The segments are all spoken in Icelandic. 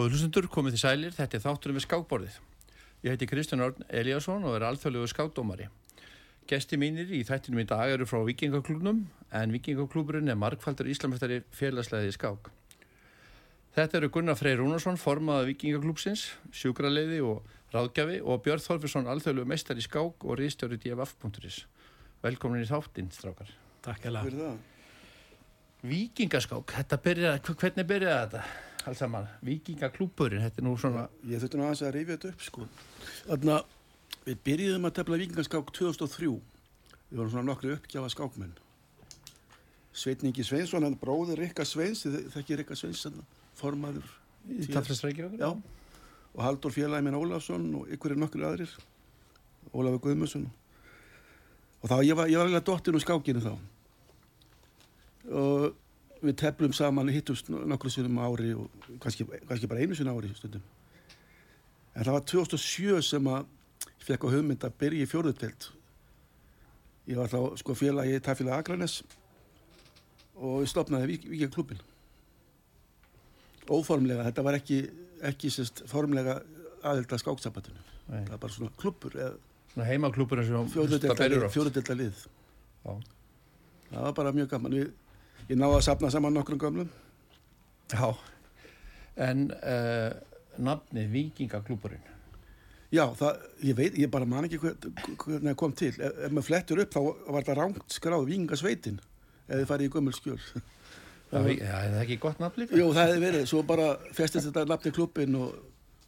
Góður hlustundur, komið til sælir, þetta er þátturum við skákborðið. Ég heiti Kristján Örn Eliasson og er alþjóðlegu skákdómari. Gesti mínir í þættinum í dag eru frá Vikingaklúbnum en Vikingaklúburinn er markfaldur íslamestari félagsleiði skák. Þetta eru Gunnar Frey Rúnarsson, formaða Vikingaklúbsins, sjúkraleiði og ráðgjafi og Björn Þorfisson, alþjóðlegu meistar í skák og riðstjóri df.is. Velkomin í þáttinn, strákar. Takk hella. Vikingaskák, byrja, hvernig byrjaði þetta? Alls saman, vikingaklúpurinn þetta er nú svona ég þurfti nú aðeins að reyfja þetta upp sko. Þannig að við byrjuðum að tefla vikingaskák 2003 við vorum svona nokkru uppgjáða skákmenn. Sveitningi Sveinsson hann bróður Rikka Sveins þekkir Rikka Sveins formaður og Haldur félagi minn Ólafsson og ykkur er nokkur aðrir. Ólafur Guðmusson og þá ég var, ég var alveg dottin úr skákinu þá. Og við teflum saman, hittumst nokkru sinum ári og kannski, kannski bara einu sinum ári stundum. En það var 2007 sem að ég fekk á hugmynd að byrja í fjóruðtelt. Ég var þá sko félagi í tafélag Akranes og ég stopnaði Víkja klubin. Óformlega, þetta var ekki, ekki sérst, formlega aðelda skáksabatinu. Það var bara svona klubur. Svona heimaklubur eins og fjóruðtelta lið. Já. Það var bara mjög gaman. Við ég náði að sapna saman nokkrum gömlum. Já. En uh, nafni Vikingaklúburinn Já, það, ég veit, ég bara man ekki hvernig það kom til. Ef, ef maður flettur upp þá var það rángt skráð Vikingasveitin eða þið farið í gömul skjöl. Já, það er ekki gott nafn líka. Jú, það hefði verið, svo bara festist þetta nafni klubin og,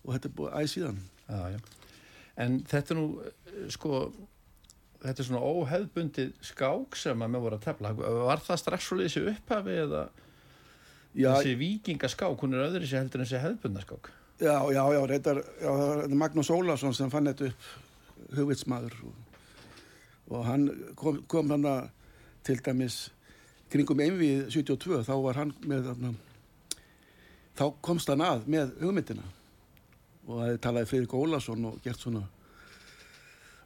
og þetta er búið æg síðan. Já, já. En þetta er nú, sko þetta er svona óheðbundið skák sem að með voru að tefla. Var það strax svo þessi upphafi eða já, þessi vikingaskák hún er öðru sér heldur en þessi heðbundaskák Já, já, já, þetta er Magnús Ólarsson sem fann þetta upp hugvitsmaður. Og, og hann kom, kom hann að til dæmis kringum einvið 72 þá var hann með þarna, þá komst hann að með hugmyndina. Og það talaði Fridrik Ólarsson og gert svona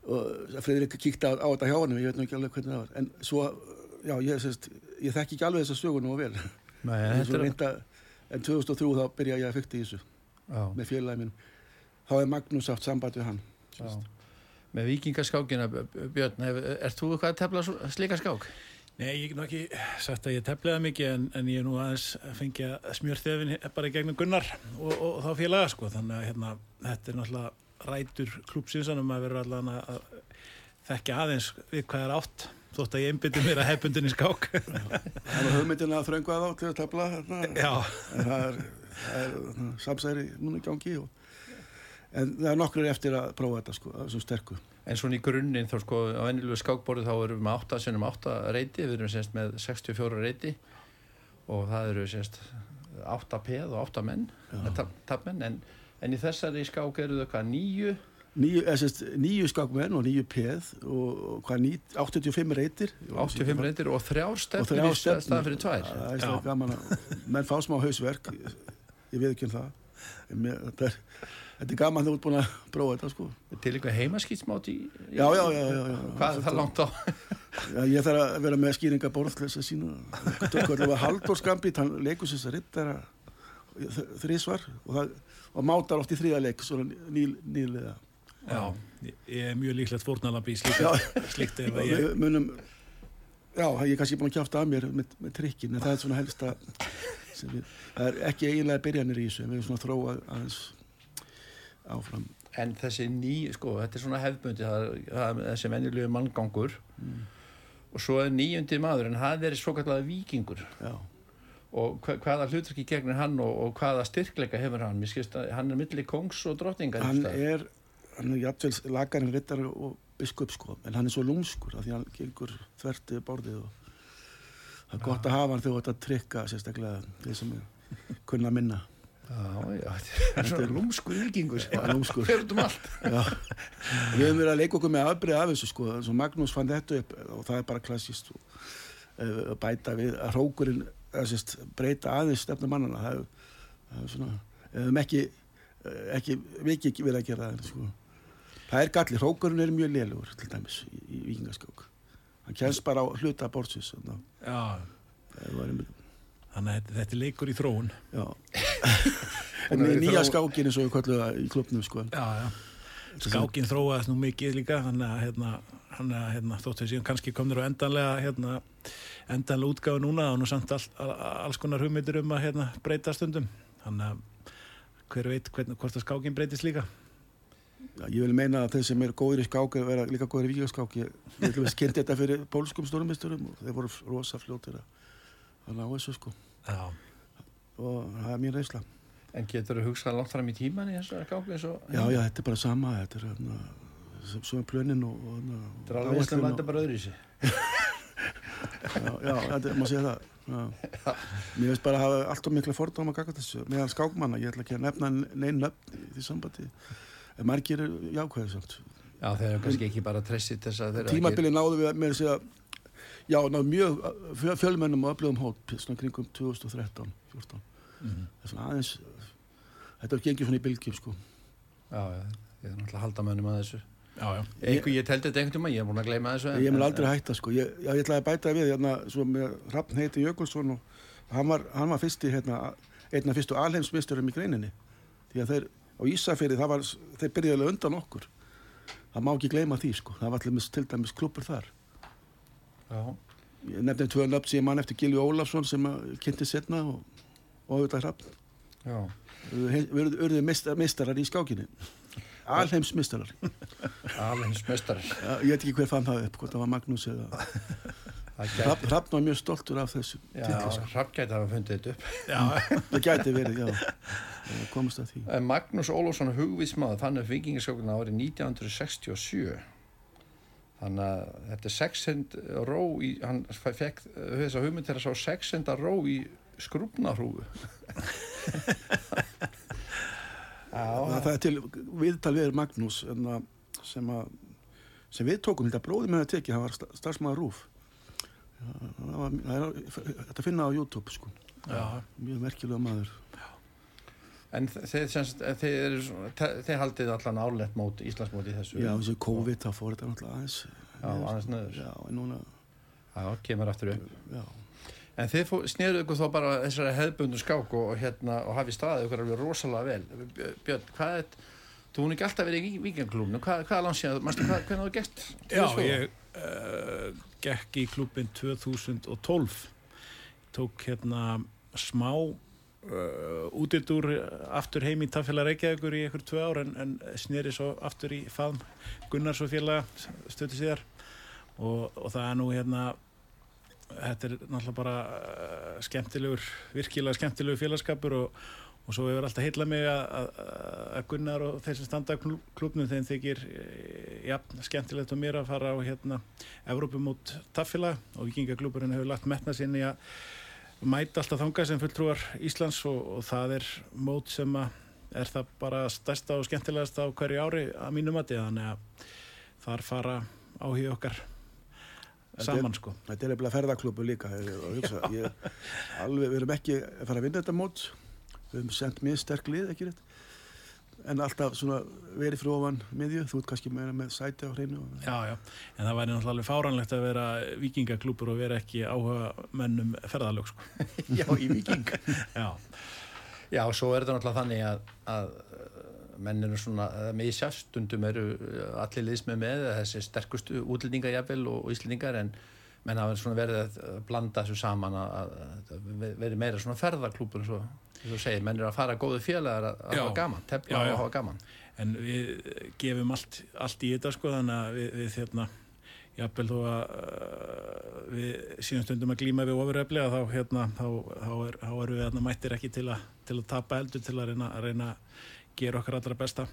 og Fredrik kíkta á, á þetta hjá hann ég veit nú ekki alveg hvernig það var. En svo, já, ég, sérst, ég þekk ekki alveg þessa sögun og vel. Nei, en, reynda, en 2003 þá byrja ég að fykta í þessu já. með félagin minn. Þá er Magnús átt samband við hann með vikingaskákina Björn, er, er þú eitthvað að tefla slika skák? Nei, ég er nú ekki sagt að ég teflaði mikið en, en ég er nú aðeins að fengja smjörþefin bara í gegnum Gunnar og, og, og þá félaga sko. Þannig að hérna, þetta er náttúrulega rætur klúpsinsanum að vera allan að þekkja aðeins við hvað er átt þótt að ég einbindi mér að hefbundin í skák Það var höfmyndin að þröngu að á til að tafla en það er, er samsæri núna í gangi og, en það er nokkur eftir að prófa þetta sko, það er svo sterku. En svona í grunninn þá sko á ennilegu skákborðu þá erum við með 8 senum 8 reyti, við erum semst með 64 reyti og það eru semst 8 peð og 8 menn, tapmenn en en í þessari skák eru þau hvað nýju nýju, nýju skákmenn og nýju peð og hvað ný, 85 reytir 85 reytir og þrjár stefnir í staðan fyrir tvær. Það er svona gaman að menn fá smá hausverk. Ég veit ekki um það. Þetta er, þetta er gaman að þú ert búin að prófa þetta sko. Til eitthvað heimaskýtsmátt í já já já, já, já. Hvað er það langt á? Já, ég þarf að vera með skýringa borðlösa sína Haldur Skambit hann leikur sér þess að rittara þrísvar og það og mátar oft í þrýðarleik nýlega. Já, ég er mjög líklegt fórnalambi í slíkt ef ég munum, Já, ég er kannski búin að kjáta að mér með, með trikkin en það er svona helsta við, það er ekki eiginlega byrjanir í þessu við erum svona að þróa aðeins áfram. En þessi ný, sko, þetta er svona hefðbundi það er þessi venjulegu manngangur. Mm. og svo er nýjundi maður en það er svo kallega vikingur Já og hvaða hlutverki gegnir hann og, og hvaða styrkleika hefur hann? Að hann er millir kongs og drottingar hann er, hann er jættveils lagarinn rittar og biskup sko en hann er svo lúmskur af því hann gengur þvertið bórðið og það er ja. gott að hafa hann þegar þetta trykka sérstaklega þeir sem er kunna minna. Já, já, þetta er svona lúmskur ylgingur Já, lúmskur. Um. Við höfum verið að leika okkur með aðbrið af þessu sko, Magnús fann þetta upp og það er bara klassíst og, uh, bæta við að hrókurinn sést, breyta aðeins stefnum mannana það er svona eða ekki, ekki vikið verið að gera það sko. það er galli, hrókurinn er mjög lélugur til dæmis í, í vikingaskák hann kemst bara á hluta bortsis þannig að þetta er leikur í þróun. Já. En nýja þró- skákin eins og við kallum það í klubnum sko. Já, já. Skákin þróaðist nú mikið líka, þannig að hérna, hann að hérna, þóttu síðan kannski komnir á endanlega hérna, endanlega útgáfu núna og nú samt all, all, alls konar hugmyndir um að hérna, breyta stundum. Þannig að hver veit hvernig, hvort að skákin breytist líka. Já, ég vil meina að þeir sem eru góðir í skák er vera líka góðir í víkaskák. Ég vil veist kynnt þetta fyrir pólskum stórmisturum og þeir voru rosa fljótir að að ná þessu sko. Já. Og það er mín reynsla. En getur þú hugsað langt fram í tíman í þessu og... Já, já, þetta er bara sama. Þetta er hérna, svo er plönin og... og hérna, Þetta er alveg áætlun að þetta bara öðru í sig. Já, já, þetta er, maður sé það. Mér veist bara að hafa allt og mikla fordóma að gaka þessu. Meðan skákmanna, ég ætla ekki að nefna neinn nöfn í því sambandi. En margir er jákvæðið samt. Já, þeir eru kannski ekki bara tressið þess að þeir eru Tímabili náðu við með þess að já, náðu mjög fjö- fjölmennum og öflugum hóp svona kringum 2013 14 Mhm. það er svona aðeins þetta er gengið svona í bylgjum sko Já, já, ég er náttúrulega að halda mönnum að þessu. Já, já. Eitthvað, ég teldi þetta einhvern tíma, ég er búin að gleyma þessu. en- ég mun en- aldrei hætta sko ég, já, ég ætlaði að bæta við hérna svo með Hrafn heiti Jökulsson og hann var, hann var fyrsti hérna einn af fyrstu alheimsmeisturum í greininni því að þeir á Ísafirði það var þeir byrjaði alveg undan okkur það má ekki gleyma því sko það var allir til dæmis klubur þar Já, Ég nefndi tvö nöfn sem ég mann eftir Gilvi Ólafsson sem að kynnti setna og, og auðvitað hrapp. já. Við urðum mistarar í skákinni. Mestar. Ja, ég veit ekki hver fann það upp, hvort það var Magnús eða... Hrapp, Hrapp var mjög stoltur af þessu Já, sko. Hrapp gæti að hafa fundið þetta upp. Já, Það gæti verið, já. Eh, Komast að því. En Magnús Ólafsson hugvísmaður fann upp vikingaskókuna árið 1967 þannig að þetta er sexhend ró í, hann fekk þess að hugmynd til að sá sexhenda ró í skrúpnarhúfu Það, Já, það er til viðtal við Magnús sem, að, sem við tókum, þetta bróði með að teki, hann var sta- starfsmaður rúf. Já, það var, það er, þetta finna á YouTube, sko. já. Mjög merkilega maður. en þeir, semst, þeir, svona- te- þeir haldið allan árlegt mót, Íslandsmóti þessu Já, þessi COVID, þá fór þetta náttúrulega aðeins. Já, aðeins neður. Já, en núna, Já, kemur aftur upp já. En þið sneruðu ykkur þá bara þessari hefðbundu skák og, hérna, og hafið staðið ykkur alveg rosalega vel. Björn- hvað er, þú hún ekki alltaf verið í vikingklúbnu, hvað, hvað er langt síðan, hvernig þú gert? Já, ég uh, gekk í klubin 2012 tók hérna smá uh, útidúr aftur heim í Tafélag Reykjavíkur í ykkur tvö ár en, en sneri svo aftur í faðm Gunnars og félaga stötu síðar og, og það er nú hérna þetta er náttúrulega bara uh, skemmtilegur, virkilega skemmtilegur félagskapur og, og svo hefur alltaf heilla mig að, Gunnar og þeir sem standa klubnum þeim þykir eh, jafn skemmtilegt og mér að fara á hérna Evrópumót taffila og vikingakluburinn hefur lagt metna sinni að mæta alltaf þangað sem fulltrúar Íslands og, og það er mót sem að er það bara stærsta og skemmtilegast á hverju ári að mínum að þannig að þar fara áhuga okkar saman sko Þetta er eftir ferðaklubbu líka. Ég, ég, hugsa, ég, alveg, við erum ekki að fara að vinna þetta mót. Við höfum sendt mjög sterk lið, ekki rétt. En alltaf svona verið frá ofan miðju. Þú ert kannski meira með sæti á hreinu. Já, já, en það væri náttúrulega alveg fáránlegt að vera vikingaklúpur og vera ekki áhuga mönnum ferðalög sko. Já, í viking. Já, Já, svo er þetta náttúrulega þannig að, að menn eru svona, eða með í sjálfstundum eru allir liðsmið með, þessi sterkustu útlendingar jafnvel og, og íslendingar en menn hafa svona verið að blanda þessu saman að, að, að verið meira svona ferðarklúpur eins og þú segir, menn eru að fara góðu félagar að, að Já. hafa gaman, tefna og að hafa gaman. en við gefum allt, allt í þetta sko þannig að við, við hérna jafnvel þó að uh, við síðan stundum að glíma við ofuröfli þá, hérna, þá, þá, er, þá erum við hérna, mættir ekki til, a, til að tapa eldur til að reyna, að reyna að gera okkar allra besta.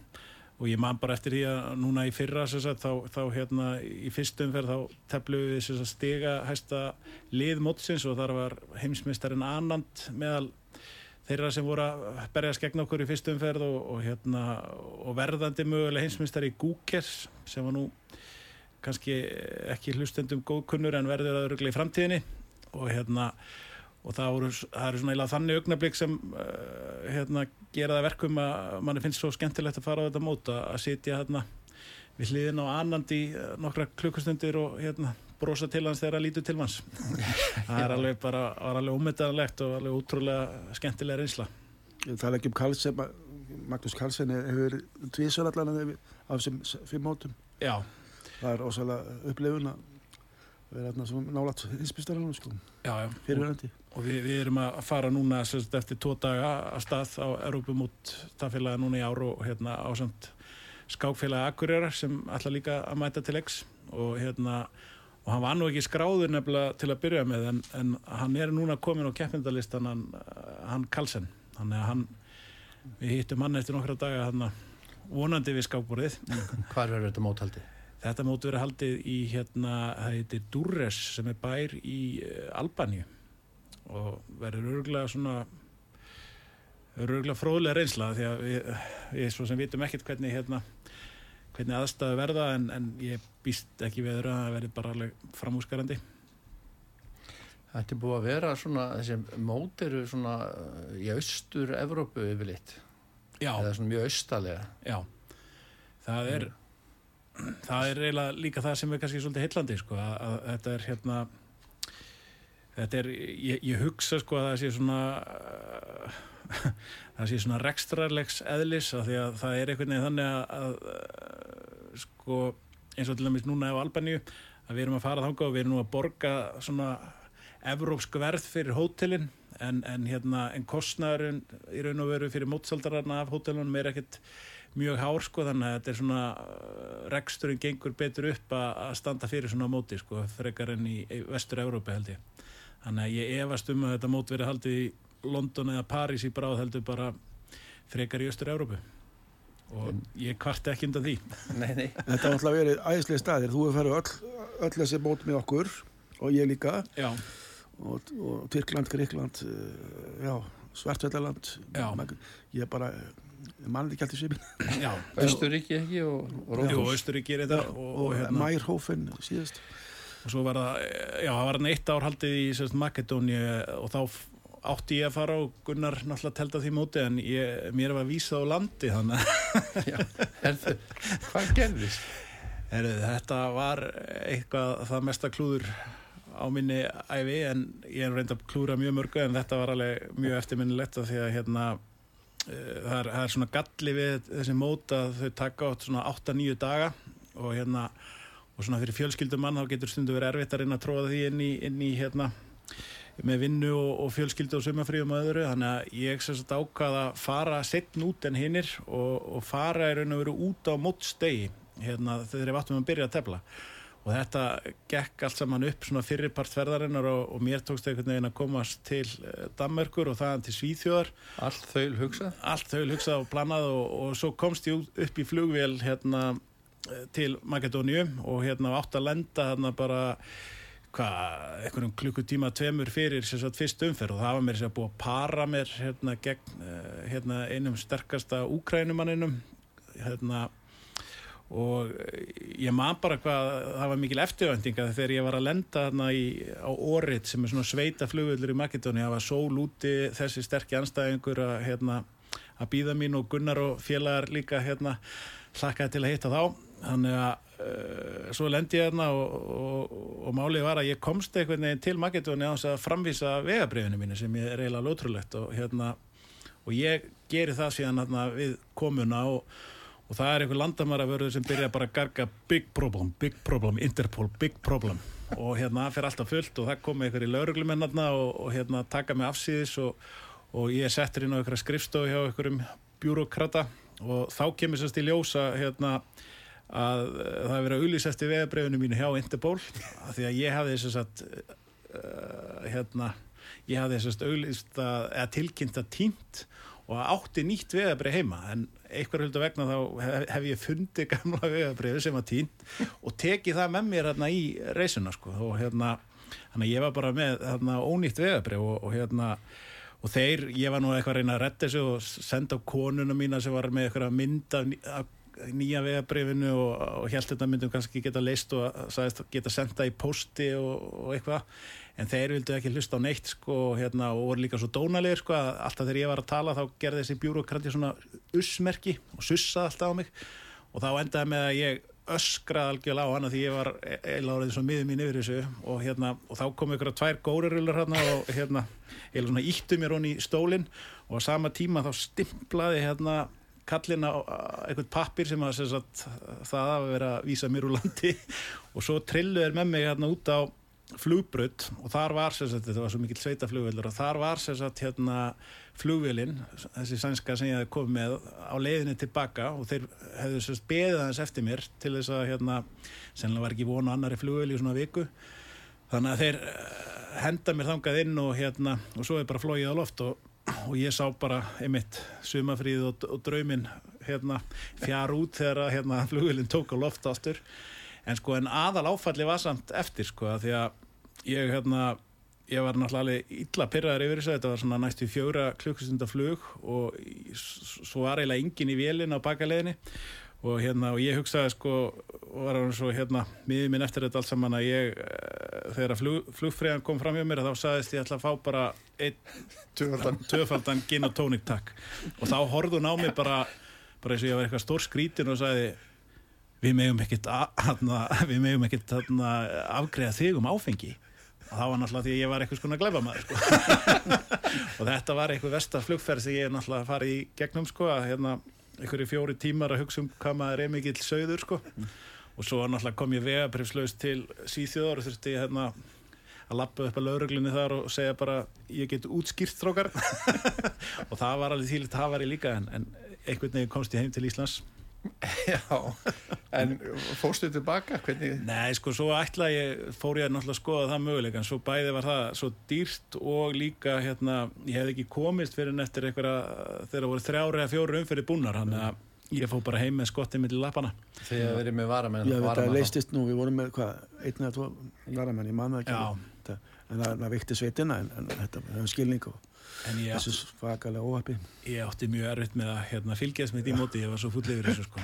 Og ég man bara eftir því að núna í fyrra sagt, þá, þá hérna í fyrstum þá teflum við sagt, stiga hæsta lið mótsins og þar var heimsmeistarin Anand meðal þeirra sem voru að berjast gegn okkur í fyrstum ferð og, og, hérna, og verðandi mögulega heimsmeistari Gúkers sem var nú kannski ekki hlustendum góðkunnur en verður að öruglega í framtíðinni. Og hérna og það, voru, það eru svona þannig augnablík sem uh, hérna, gera það verkum að manni finnst svo skemmtilegt að fara á þetta mót að, sitja hérna við hliðin á annandi uh, nokkra klukkustundir og hérna brosa til hans þegar að lítu til hans það er alveg bara ómetanlegt og alveg útrúlega skemmtilega reynsla. Ég tala ekki um Karlsson Magnús Karlsson hefur tvísar allan af þessum fimm mótum. Já, það er ósæðlega upplifun að vera nálat hinsbystarinn sko, já, já. fyrirverandi Og við, við erum að fara núna sérst, eftir tvo daga að stað á Europamút staðfélaga núna í ár og hérna ásamt skákfélagi Akureyrar sem ætla líka að mæta til X. Og hérna og hann var nú ekki skráður nefnilega til að byrja með en, en hann er núna komin á keppindalistan hann, hann Karlsson þannig að hann við hittum hann eftir nokkra daga hann vonandi við skákborðið. Hvar verður þetta móthaldi? Þetta móti verið haldið í hérna, það heitir Durres sem er bær í uh, Albaníu og verður örgulega svona örgulega fróðlega reynsla því að við, við svo sem vitum ekkert hvernig hérna hvernig aðstæðu verða en, en ég býst ekki öðru að það verði bara alveg framúskarandi Þetta er búið að vera svona, þessi mót eru svona í austur Evrópu yfirleitt, Já, eða svona mjög austalega. já. Það er það er eiginlega líka það sem er kannski svolítið heillandi sko, að, að þetta er hérna þetta er, ég, ég hugsa sko að það sé svona það sé svona rekstrarlegs eðlis af því að það er einhvern veginn þannig að, að sko eins og til dæmis núna á Albaníu að við erum að fara þangað og við erum nú að borga svona evrópsk verð fyrir hótelin en, en hérna en kostnæðurinn í raun og veru fyrir mótsaldararna af hótelunum er ekkert mjög hár sko þannig að þetta er svona uh, reksturinn gengur betur upp að að standa fyrir svona móti sko frekar enn í, vestur Evrópi held ég þannig að ég efast um að þetta mót verið haldið í London eða París í bráð heldur bara frekar í östur Evrópu og ég kvarti ekki undan því. Nei, nei. Þetta har alltaf verið æðislega staðir. Þú hefur farið öll, öll þessi mót með okkur og ég líka. Já, og, og Tyrkland, Gríkland uh, já, Svartvellaland Já. ég bara ég mann ekki alltaf já. Östuríki ekki og, og Jú. Östuríki er þetta og, og og, hérna, Mærhófen síðast og svo var það, já, það var hann eitt ár haldið í sérst, Makedóni og þá átti ég að fara og Gunnar náttúrulega telda því móti en ég, mér var vísað á landi þannig Já, herðu, hvað gerðist? Heru, þetta var eitthvað það mesta klúður á minni æfi en ég er reynd að klúra mjög mörgu en þetta var alveg mjög eftirminnilegt því að hérna uh, það, er, það er svona galli við þessi mót að þau taka átt svona 8-9 daga og hérna og svona fyrir fjölskyldumann þá getur stundu verið erfitt að reyna að tróða því inn í, inn í hérna með vinnu og, og fjölskyldu og sumafríum og öðru. Þannig að ég sem sagt ákvað að fara setn út en hinnir og, og fara í raun og veru út á mótstegi hérna þegar ég vatnum að byrja að tefla. Og þetta gekk allt saman upp svona fyrirpart ferðarinnar og, og mér tókst einhvern veginn að komast til eh, Danmörkur og þaðan til Svíþjóðar. Allt þau hugsað? allt þau hugsað og planað og, og svo komst ég upp í flugvél hérna til Makedóniu og hérna átt að lenda hérna bara hvað, einhverjum klukkutíma tveimur fyrir sagt fyrst umferð. Og það var mér að búa að para mér hérna gegn eh, hérna einum sterkasta úkrænumanninum hérna. Og ég man bara hvað það var mikil eftirvæntinga þegar ég var að lenda þarna í, á Orit sem er svona sveita flugvöldur í Makedóni það var sól úti þessi sterkja anstæðingur að, hérna, að býða mín og Gunnar og félagar líka hérna, hlakkaði til að hitta þá þannig að uh, svo lendi ég þarna og, og, og málið var að ég komst einhvern veginn til Makedóni á þess að framvísa vegabrifinu mínu sem ég er eiginlega lótrúlegt og hérna og ég geri það síðan hérna, við komuna og, og það er einhver landamæravörður sem byrja bara að garga big problem, big problem, Interpol, big problem. Og hérna það fyrir alltaf fullt og það komi einhver í lauruglumennarna og, og hérna taka mig afsýðis og, og ég settur inn á einhverja skrifstofu hjá einhverjum bjúrokrata og þá kemur sérst í ljósa hérna að eh, það er verið að auðlýsa eftir vegabrefinu mínu hjá Interpol af því að ég hafði þess að uh, hérna ég hafði þess að auðlýst að eða tilkynnt að tínt og átti nýtt vegabrið heima. En einhver höldu vegna þá hef, hef ég fundið gamla vegabriði sem var tínt og tekið það með mér hérna í reysuna sko. Og hérna að ég var bara með hérna ónýtt vegabrið og, og hérna og þeir, ég var nú eitthvað að reyna að retta þessu og senda á konuna mína sem var með eitthvað mynd af, af nýja vegabrifinu og, og held þetta myndum kannski geta leist og sagðist geta senda í posti og, og eitthvað. En þeir vildu ekki hlusta á neitt sko hérna, og voru líka svo dónalegir sko alltaf þegar ég var að tala þá gerði þessi bjúrokrati svona ussmerki og sussaði alltaf á mig. Og þá endaði með að ég öskrað algjörlega á hana því ég var e- eiginlega orðið svo miður mín yfir þessu. Og, hérna, og þá kom ykkur að tvær górirullar hérna og hérna, eiginlega svona íttu mér honni í stólinn. Og á sama tíma þá stimplaði hérna kallin á eitthvað pappir sem að sagt, það að vera að vísa mér úr landi. Og svo trilluður með mig hérna út á flugbrödd og þar var sagt, þetta var svo mikil sveitaflugveldur og þar var sagt, hérna flugvelin þessi sænska sem ég komið með á leiðinni tilbaka og þeir hefðu beðið hans eftir mér til þess að hérna, sennilega var ekki vonu annari flugvel í svona viku. Þannig að þeir eh, henda mér þangað inn og hérna og svo er bara flóið á loft og, og ég sá bara einmitt sumafríð og, og drauminn hérna fjár út þegar hérna flugvelin tók á loft ástur en sko en aðal áfalli var samt eftir sko að því að ég hérna ég var náttúrulega illa pyrraður yfir þessu. Þetta var næstu fjóra klukkustunda flug og svo var eiginlega engin í vélina á bakaleginni og hérna og ég hugsaði sko var hann svo hérna miður minn eftir þetta allt saman að ég eh, þegar flug, flugfræðan kom fram hjá mér þá sagðist ég ætla að fá bara töfaldan gin og tónik takk. Og þá horfðu hún á mig bara bara eins og ég var eitthvað stór skrítin og sagði við meðum ekkert við meðum ekkert afgreða þig um áfengi. Og það var náttúrulega því að ég var eitthvað svona gleifa maður sko. og þetta var eitthvað vestarflugferð sem ég náttúrulega fara í gegnum sko, að hérna einhverju fjóri tímar að hugsa um hvað maður er mikill sögður sko. og svo náttúrulega kom ég vegabrifslaust til síþjóðar og þurfti hérna að lappa upp að lauruglinni þar og segja bara ég get útskýrt þrókar og það var alveg þýlitt það var ég líka en, en einhvern veginn komst ég heim til Íslands Já, en fórstu tilbaka? Hvernig? Nei, sko, svo ætla ég, fór ég að náttúrulega skoða það möguleika, en svo bæði var það svo dýrt og líka, hérna, ég hef ekki komist fyrir en eftir einhverja, þegar það voru þrjári eða fjóru umfyrir búnar, hann að ég fóð bara heim með skottið mitt í lappana. Þegar það verið með varamenn? Já, þetta leistist nú, við vorum með, hvað, einn eða tvo varamenn, ég manna ekki, en það, það vikti sveitina, en, en þetta skilning og þessu svakalega óhappi. ég átti mjög erfitt með að hérna, fylgjast með því móti, ég var svo full yfir þessu sko.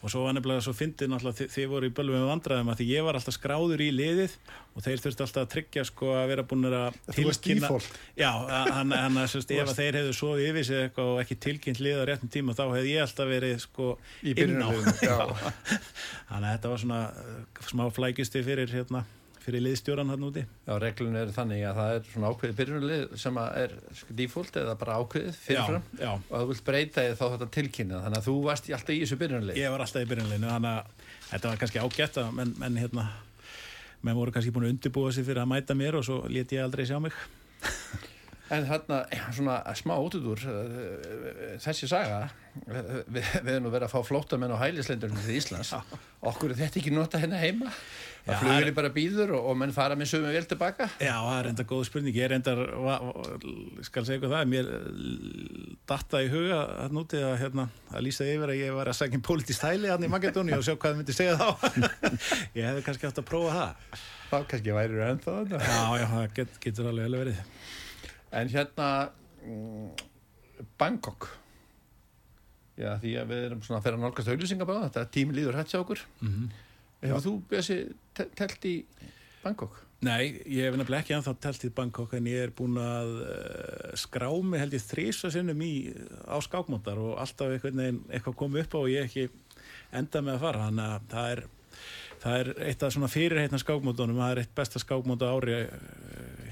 og svo var nefnilega svo fyndið náttúrulega þið, þið voru í bölgu með vandraðum að því ég var alltaf skráður í liðið og þeir þurfti alltaf að tryggja sko að vera búin að tilkynna já, hann að ef þeir hefðu svo yfir sig eitthvað og ekki tilkynnt lið á réttum tíma þá hefði ég alltaf verið sko inn á. þannig að þetta var svona uh, smá flækisti fyrir hérna fyrir liðstjóran hann úti? Já, reglun er þannig að það er svona ákveðið byrjunarlið sem er default eða bara ákveðið fyrirfram. já, já. og þú vilt breyta þig þá þetta tilkynna. Þannig að þú varst alltaf í þessu byrjunarlið. Ég var alltaf í byrjunarliðinu þannig að þetta var kannski ágætt menn, menn hérna menn voru kannski búin að undirbúa sig fyrir að mæta mér og svo let ég aldrei sjá mig. En hérna, svona smá ótudur þessi saga við, við erum nú verið að fá flótamenn á hælislendurinn til Íslands. Okkur er þetta ekki nota henni heima það flugir bara býður og, og menn fara með sögum vel tilbaka? Já, það er enda góð spurning. Ég er enda, skal segja eitthvað það mér datta í huga að núti að, hérna, að lýsa yfir að ég var að segja politist hæli hann í Magadóni og sjá hvað það myndi segja þá. Ég hefði kannski átt að prófa það. Þá kannski væri það ennþá Já, já, það get, getur alveg alveg verið. En hérna mm, Bangkok. Já, því að við erum svona að ferja nálgast auðlýsingabáða, þetta tími líður hætt hjá okkur. Mm -hmm. Hefur þú Bjössi telt í Bangkok? Nei, ég hef nefnilega ekki anþá telt í Bangkok en ég er búin að uh, skrá mig held ég þrísa sinnum í á skákmóndar og alltaf eitthvað, eitthvað komið upp á og ég ekki enda með að fara. Þannig að það er, það er eitt af svona fyrirheitna skákmóndunum það er eitt besta skákmónda ári uh,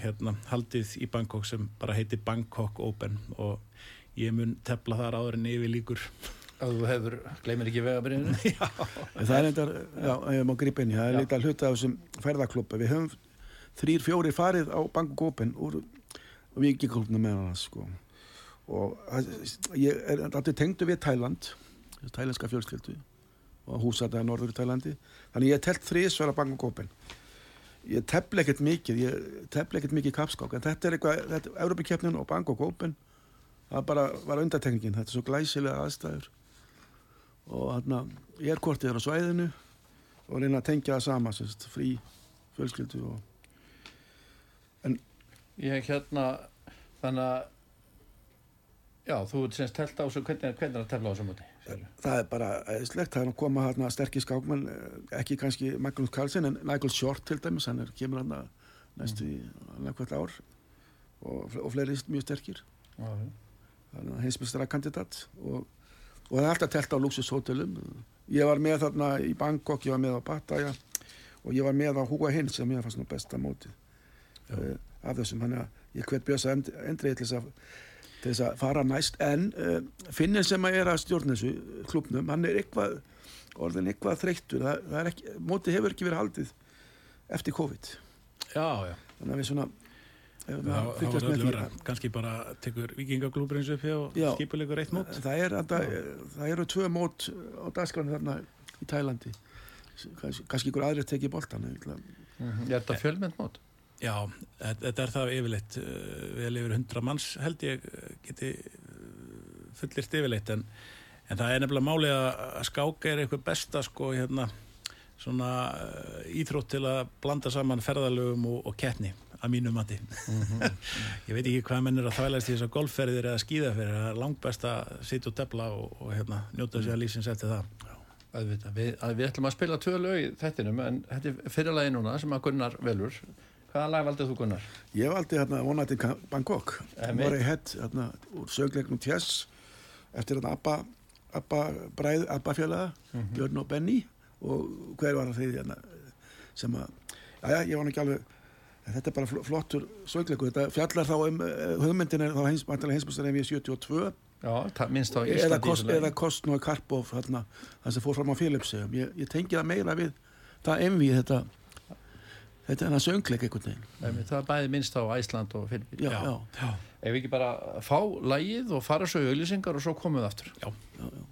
hérna, haldið í Bangkok sem bara heitir Bangkok Open og ég mun tefla þar áður en yfir líkur að þú hefur, gleymir ekki vegabriðinu það er eitthvað, já, ég má gripa inn það. Er litað hluta á þessum ferðarklubba við höfum þrýr, fjóri farið á Bangkokópen úr vikiklubna með hann sko. og ég er alltaf tengdu við Thailand thailandska fjölskyldu og húsataði norður í Thælandi þannig ég er telt þrýsverð á Bangkokópen ég tefla ekkert mikið ég tefla ekkert mikið kapskák en þetta er eitthvað, þetta er Európa-kjöfnin og Bangkokópen það bara var undatekningin, þetta er svo glæsilega aðstæður og hérna ég er kortið á svæðinu og reyna að tengja það sama sérst, frí fjölskyldu og en ég hérna þannig að já, þú ert semst telt á þessu hvernig, er það að tefla á þessu múti? Það er bara eðislegt, það er að koma hérna sterkir skákmenn, eh, ekki kannski Magnús Karlsson en Michael Short til dæmis hann er, kemur hérna næstu í mm. hvert ár og, og fleiri mjög sterkir þannig að heimsmestara kandidat og og það er alltaf telt á luxushotellum ég var með þarna í Bangkok, ég var með á Pattaya og ég var með á Húa Hinn sem ég fannst nú besta mótið. Uh, af þessum, hann að ég hvet bjösa end, endrið til þess að til þess að fara næst. En uh, finnir sem að er að stjórna þessu klubnum, hann er eitthvað orðin eitthvað þreyttur. Það, það ekki, mótið hefur ekki verið haldið eftir COVID. Já, já. þannig að við svona Það var öllu vera, kannski bara tekur vikingaklúbrins upp og skipulegur eitt mót. það, er, það, það eru tvö mót á dagskránu þarna í Tælandi. Kannski, ykkur aðrir tekið boltan Er þetta fjölmynd mót? Já, þetta er það yfirleitt, uh, vel yfir hundra manns held ég uh, geti fullirt yfirleitt en, en það er nefnilega málið að skáka er eitthvað besta sko hérna svona íþrótt til að blanda saman ferðalögum og, og kettni að mínu mati. ég veit ekki hvað menn er að þvælast í þessar golfferðir eða skíðaferðir, það er langt best að sitja og tefla og, og hérna njóta sér að lífsins eftir það. Auðvitað, við, að við ætlum að spila tvö lög í þettinum en þetta er fyrirlagi núna sem að Gunnar velur. Hvaða lag valdið þú Gunnar? ég valdi hérna vonandi Bangkok var ég hett hérna úr sögleiknum Tjess eftir hérna Abba Abba bræð, Abba félaga Björn og Benny og hver var það þeir hérna sem að, já ég var ekki alveg en þetta er bara fl- flottur sögleikur þetta fjallar þá um uh, hugmyndin er þá hins, hinsbústar ef ég 72 Já, það minnst á eða, Íslandi eða Kostnói Karpov hérna, það sem fór fram á Philipsegum ég, ég tengi það meira við það emvi þetta þetta er hann söngleik einhvern veginn Það er bæði minnst á Æsland og Filipín. já, já, já. Ef við ekki bara fá lagið og fara svo í auglýsingar og svo komum við aftur. já. já, já.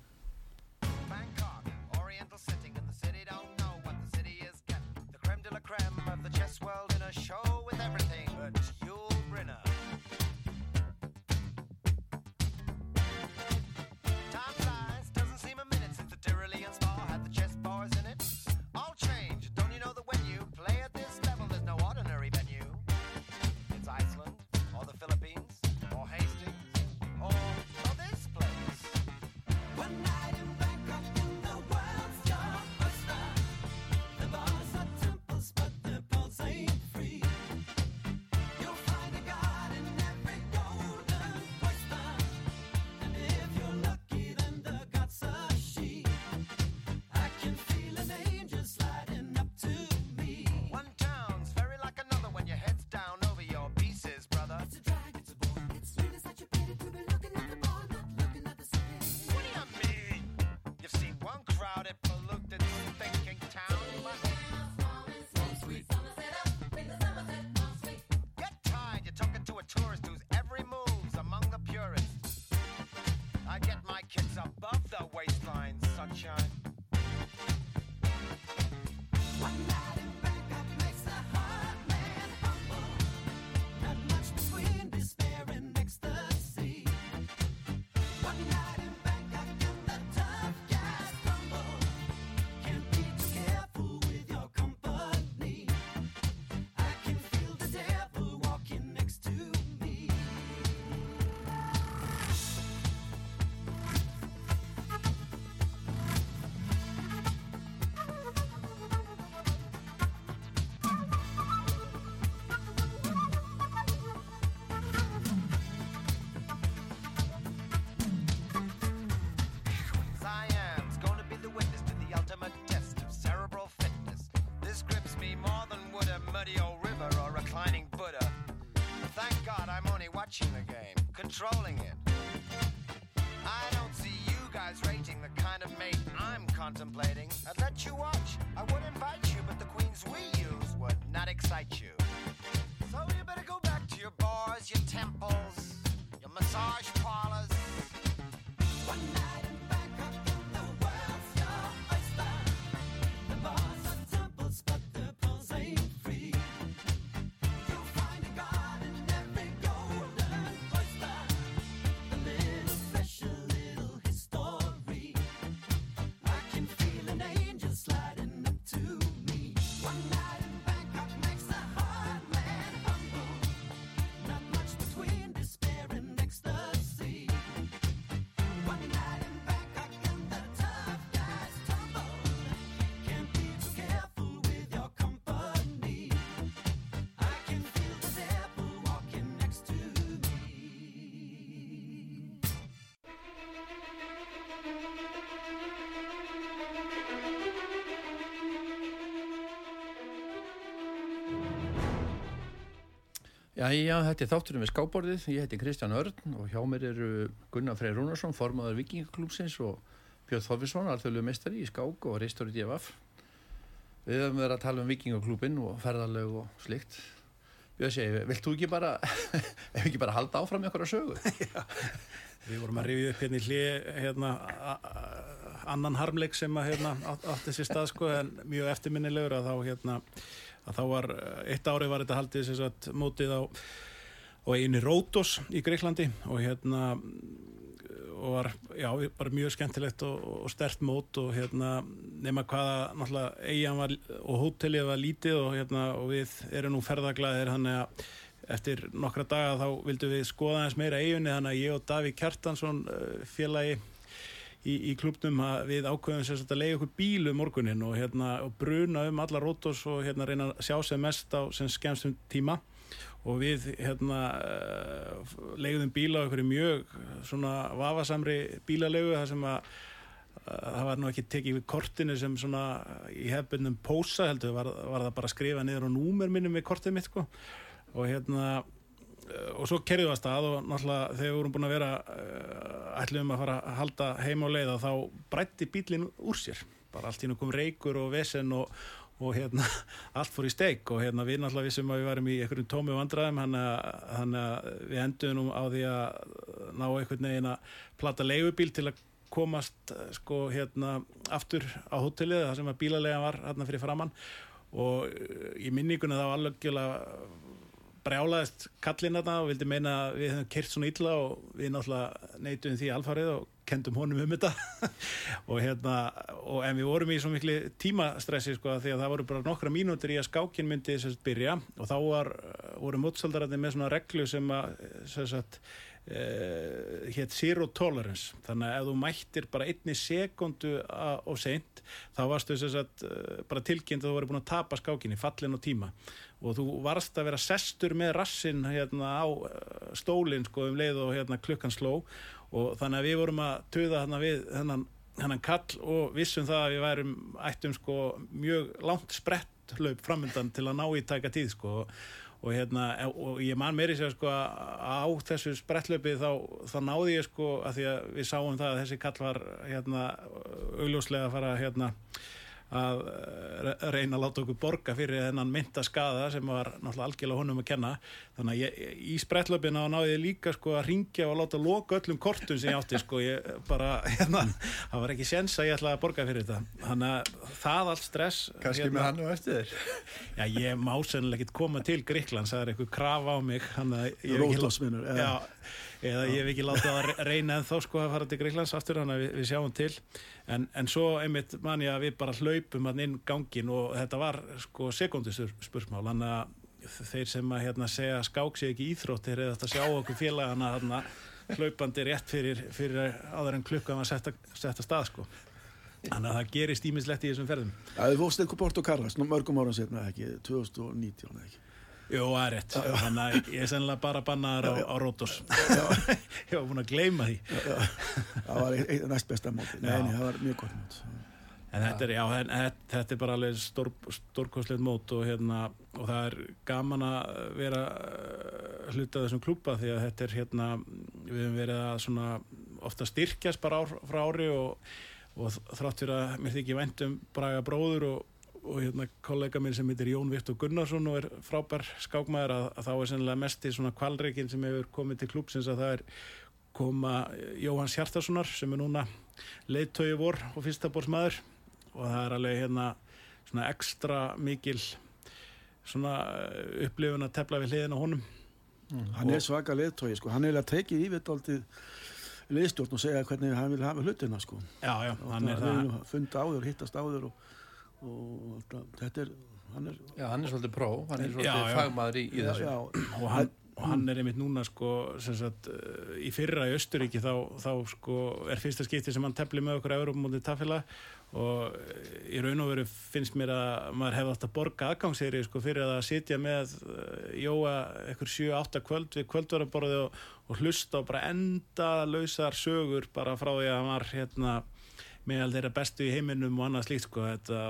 Watching the game, controlling it. I don't see you guys rating the kind of mate I'm contemplating. I'd let you watch, I would invite you, but the queens we use would not excite you. So you better go back to your bars, your temples, your massage parlors. One night Já, já, þetta er þátturinn við skáborðið. Ég heiti Kristján Örn og hjá mér eru Gunnar Freyr Rúnarsson, formaður Vikingaklúpsins og Björn Þorfisson, alþjóðlu meistari í skák og reistur í DFF. Við höfum verið að tala um Vikingaklúpin og ferðarlög og slikt. Björn segi, vilt þú ekki bara, ef ekki bara halda áfram með okkur að sögu? Við vorum að rifja upp hérna í hlið hérna, annan harmleik sem að hérna, átt- átti sér stað sko, en mjög eftirminnilegur að þá, hérna, að þá var eitt ári var þetta haldið sem sagt, mótið á, á einu Rótos í Greiklandi og hérna og var, já, bara mjög skemmtilegt og, og stert mót og hérna nema hvaða náttúrulega eigin var og hótelið var lítið og hérna og við erum nú ferðaglæðir þannig að eftir nokkra daga þá vildum við skoða eins meira eiginni þannig að ég og Davík Kjartansson eh, félagi í, í klubnum að við ákveðum sagt að leiða okkur bílu morgunin og, hérna, og bruna um alla rótos og hérna reyna að sjá sem mest á sem skemmstum tíma. Og við hérna uh, leiðum bíla okkur mjög svona vafasamri bílalegu þar sem að það var nú ekki tekið við kortinu sem svona í hefbundum pósa heldur var, var það bara að skrifa niður á númer minnum við kortið mitt sko. Og hérna og svo kerðum við að stað og náttúrulega þegar við vorum búin að vera uh, ætlum að fara að halda heim á leið og þá brætti bílinn úr sér. Bara allt nú kom reykur og vesen og, og hérna allt fór í steik. Og hérna við náttúrulega vissum að við varum í einhverjum tómi vandræðum þannig að, við enduðum nú á því að ná einhvern veginn að plata leigubíl til að komast eh, sko hérna aftur á hótelið þar sem að bílalega var hérna fyrir framann og eh, í minninguna þá alveg brjálaðist kallinn þarna og vildi meina að við hefum kert svona illa og við náttúrulega neytum því alfarið og kendum honum um þetta. Og hérna, og en við vorum í svo miklu tímastressi sko því að það voru bara nokkra mínútur í að skákin myndi sérst byrja. Og þá var, voru mótsaldararnir með svona reglu sem að sérst uh, hétt zero tolerance. Þannig að ef þú mættir bara einni sekundu og seint þá varstu sérst uh, bara tilkynnt að þú voru búin að tapa skákinni fallin og tíma og þú varst að vera sestur með rassin hérna á uh, stólinn sko um leið og hérna klukkan sló. Og þannig að við vorum að töða hérna við hennan, hennan kall og vissum það að við værum ættum sko mjög langt sprett hlaup framöndan til að ná í taka tíð sko. Og hérna og ég man meiri sér sko að á þessu sprettlöpi þá, þá náði ég sko að því að við sáum það að þessi kall var hérna augljóslega að fara hérna að eh, reyna að láta okkur borga fyrir þennan mynda skada sem var náttúrulega algjörlega honum að kenna þannig að ég, í sprettlöpina þá náði ég líka sko að ringja og láta loka öllum kortum sem ég átti sko ég bara, hérna, það var ekki sens að ég ætlaði að borga fyrir þetta þannig að það allt stress Kanski með hann og eftir þér. Já, ég má sennilega ekkert koma til Gríklands, það er eitthvað krafa á mig Rótosvinur, já. Eða ég hef ekki látið að re- reyna en þá sko að fara til Gríklands aftur hann að við, við sjáum til. En, en svo einmitt man ég að við bara hlaupum hann inn gangin og þetta var sko sekundistur spursmál hann að þeir sem að hérna segja að skák sé ekki íþróttir eða þetta sjá okkur félagana hann hlaupandi rétt fyrir, fyrir áður en klukkan var setta, setta stað sko. Þannig að það gerist ímislegt í þessum ferðum. Það er fórst eitthvað Porto Carras, nú mörgum ára setna ekki, 2019 eða ekki. Jú, það er rétt. Þannig að ég er sennilega bara bannaður á, á Rótos. ég var búin að gleyma því. Það var eitt, næst besta móti. Nei, Já. nei, það var mjög gott mót. En þetta er, já, en, þetta- þetta er bara alveg stór, stórkostlegt mót og, hérna, og það er gaman að vera uh, hluta af þessum klúpa því að þetta er hérna, við höfum verið að svona ofta styrkjast bara ár, frá ári og, og þrátt fyrir að mér þykir væntum Braga bróður og, og hérna kollega minn sem heitir Jón Viktor Gunnarsson og er frábær skákmaður að, að þá er sennilega mest í svona kvalreikin sem hefur komið til klúpsins að það er koma Jóhanns Hjartarssonar sem er núna leiðtögi vor og fyrsta bórsmaður og það er alveg hérna svona ekstra mikil svona upplifun að tefla við hliðin á honum Hann er svaka leðtói, sko. Hann er eiginlega tekið yfirdaldið liðstjórn og segja hvernig hann vil hafa hlutina, sko. Já, já, hann er Við það viljum funda áður, hittast áður og, og alltaf, þetta er, hann er, Já, hann er svolítið pró, hann er svolítið fagmaður í, í já, þessu. já, og hann, og hann er einmitt núna sko sem sagt eh, í fyrra í Östuríki þá, þá sko er fyrsta skipti sem hann tefli með okkur Európamótið tafila og eh, í raun og veru finnst mér að maður hefði átt að borga aðgangseri sko fyrir að sitja með uh, Jóa ekkur 7-8 kvöld við kvöldvaraborði og, og hlusta og bara enda lausar sögur bara frá því að hann var hérna meðal þeirra bestu í heiminum og annað slíkt sko, þetta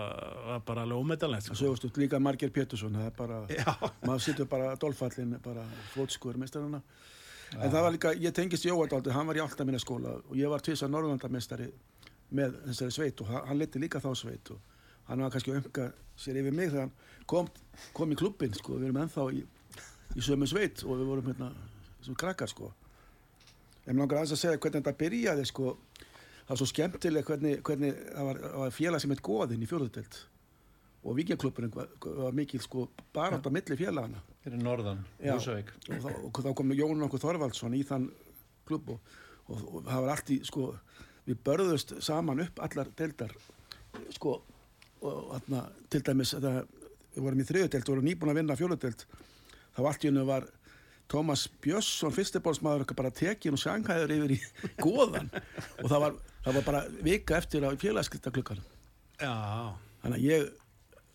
var bara alveg ómetalegt sko. út líka Marger Pétursson, það er bara, Já, maður situr bara dolfallin, bara flótskur meistarana. En það var líka, ég tengist Jóa dálítið, hann var í alltaf minna skóla og ég var tvisar Norrlandamestari með þessari sveit og hann, leti líka þá sveit og hann var kannski umka sér yfir mig þegar hann kom, kom í klubbin, sko, við erum ennþá í, í sömu sveit og við vorum hérna, sem krakkar, sko. En mér langar aðeins að segja hvernig þetta byrjaði, sko, það var svo skemmtileg hvernig, hvernig það var, var félag sem heit Góðinn í fjóruðdelt og vikingklubburinn var, var mikil, sko, bara á milli félagana Fyrir norðan. Húsavík. og og þá kom Jón okkur Þorvaldsson í þann klubb og, og, og það var allt í sko, við börðust saman upp allar deildar sko, og þarna, til dæmis það, við vorum í þriðudeld, við vorum nýbúin að vinna fjóludeld þá allt í hennu var Tómas Björnsson, fyrstibólsmaður bara tekin og sjanghæður yfir í góðan og það var, það var bara vika eftir á félagskiptaklukkan já, þannig að ég